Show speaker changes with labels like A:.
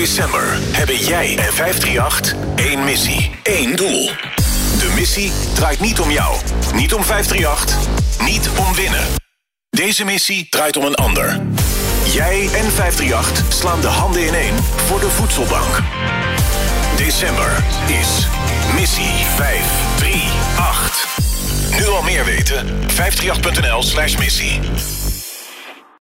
A: december hebben jij en 538 één missie, één doel. De missie draait niet om jou, niet om 538, niet om winnen. Deze missie draait om een ander. Jij en 538 slaan de handen in ineen voor de voedselbank. December is missie 538. Nu al meer weten? 538.nl slash missie.